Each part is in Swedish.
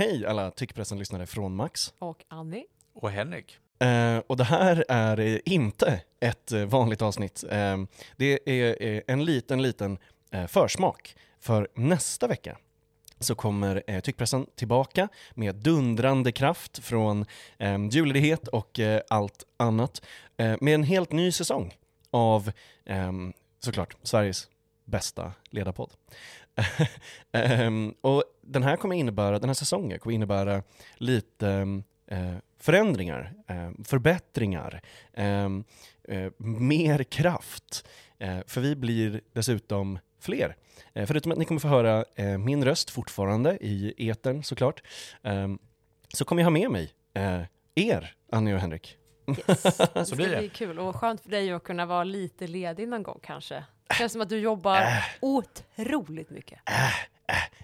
Hej alla Tyckpressen-lyssnare från Max. Och Annie. Och Henrik. Eh, och det här är inte ett eh, vanligt avsnitt. Eh, det är eh, en liten, liten eh, försmak. För nästa vecka så kommer eh, Tyckpressen tillbaka med dundrande kraft från eh, julledighet och eh, allt annat. Eh, med en helt ny säsong av, eh, såklart, Sveriges bästa ledarpodd. um, och den här kommer innebära, den här säsongen kommer innebära lite um, förändringar, um, förbättringar, ehm, eh, mer kraft. Uh, för vi blir dessutom fler. Uh, förutom att ni kommer få höra min röst fortfarande i etern såklart, så kommer jag ha med mig er, Annie och Henrik. Yes. Det ska Så blir det. kul och skönt för dig att kunna vara lite ledig någon gång kanske. Det känns som att du jobbar Äh. otroligt mycket.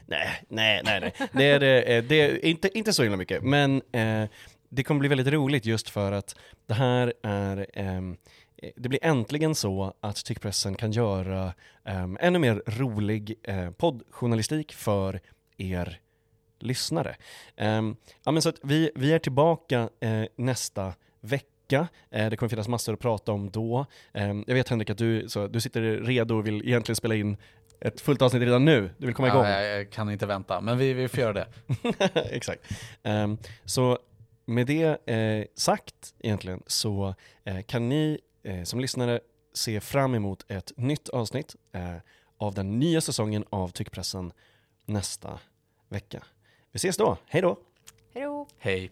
Nej, nej, nej, nej. Det är, eh, det är inte, inte så himla mycket, men eh, det kommer bli väldigt roligt just för att det här är ehm, eh, det blir äntligen så att tyckpressen kan göra ehm, ännu mer rolig eh, poddjournalistik för er lyssnare. Ehm, ja, men så att vi, vi är tillbaka eh, nästa vecka. Eh, det kommer finnas massor att prata om då. Ehm, jag vet Henrik att du, så, du sitter redo och vill egentligen spela in ett fullt avsnitt redan nu. Du vill komma igång. Ja, jag, jag kan inte vänta, men vi, vi får göra det. Exakt. Ehm, så med det eh, sagt egentligen så eh, kan ni eh, som lyssnare se fram emot ett nytt avsnitt eh, av den nya säsongen av Tyckpressen nästa vecka. Vi ses då, hej då! Hej då! Hej.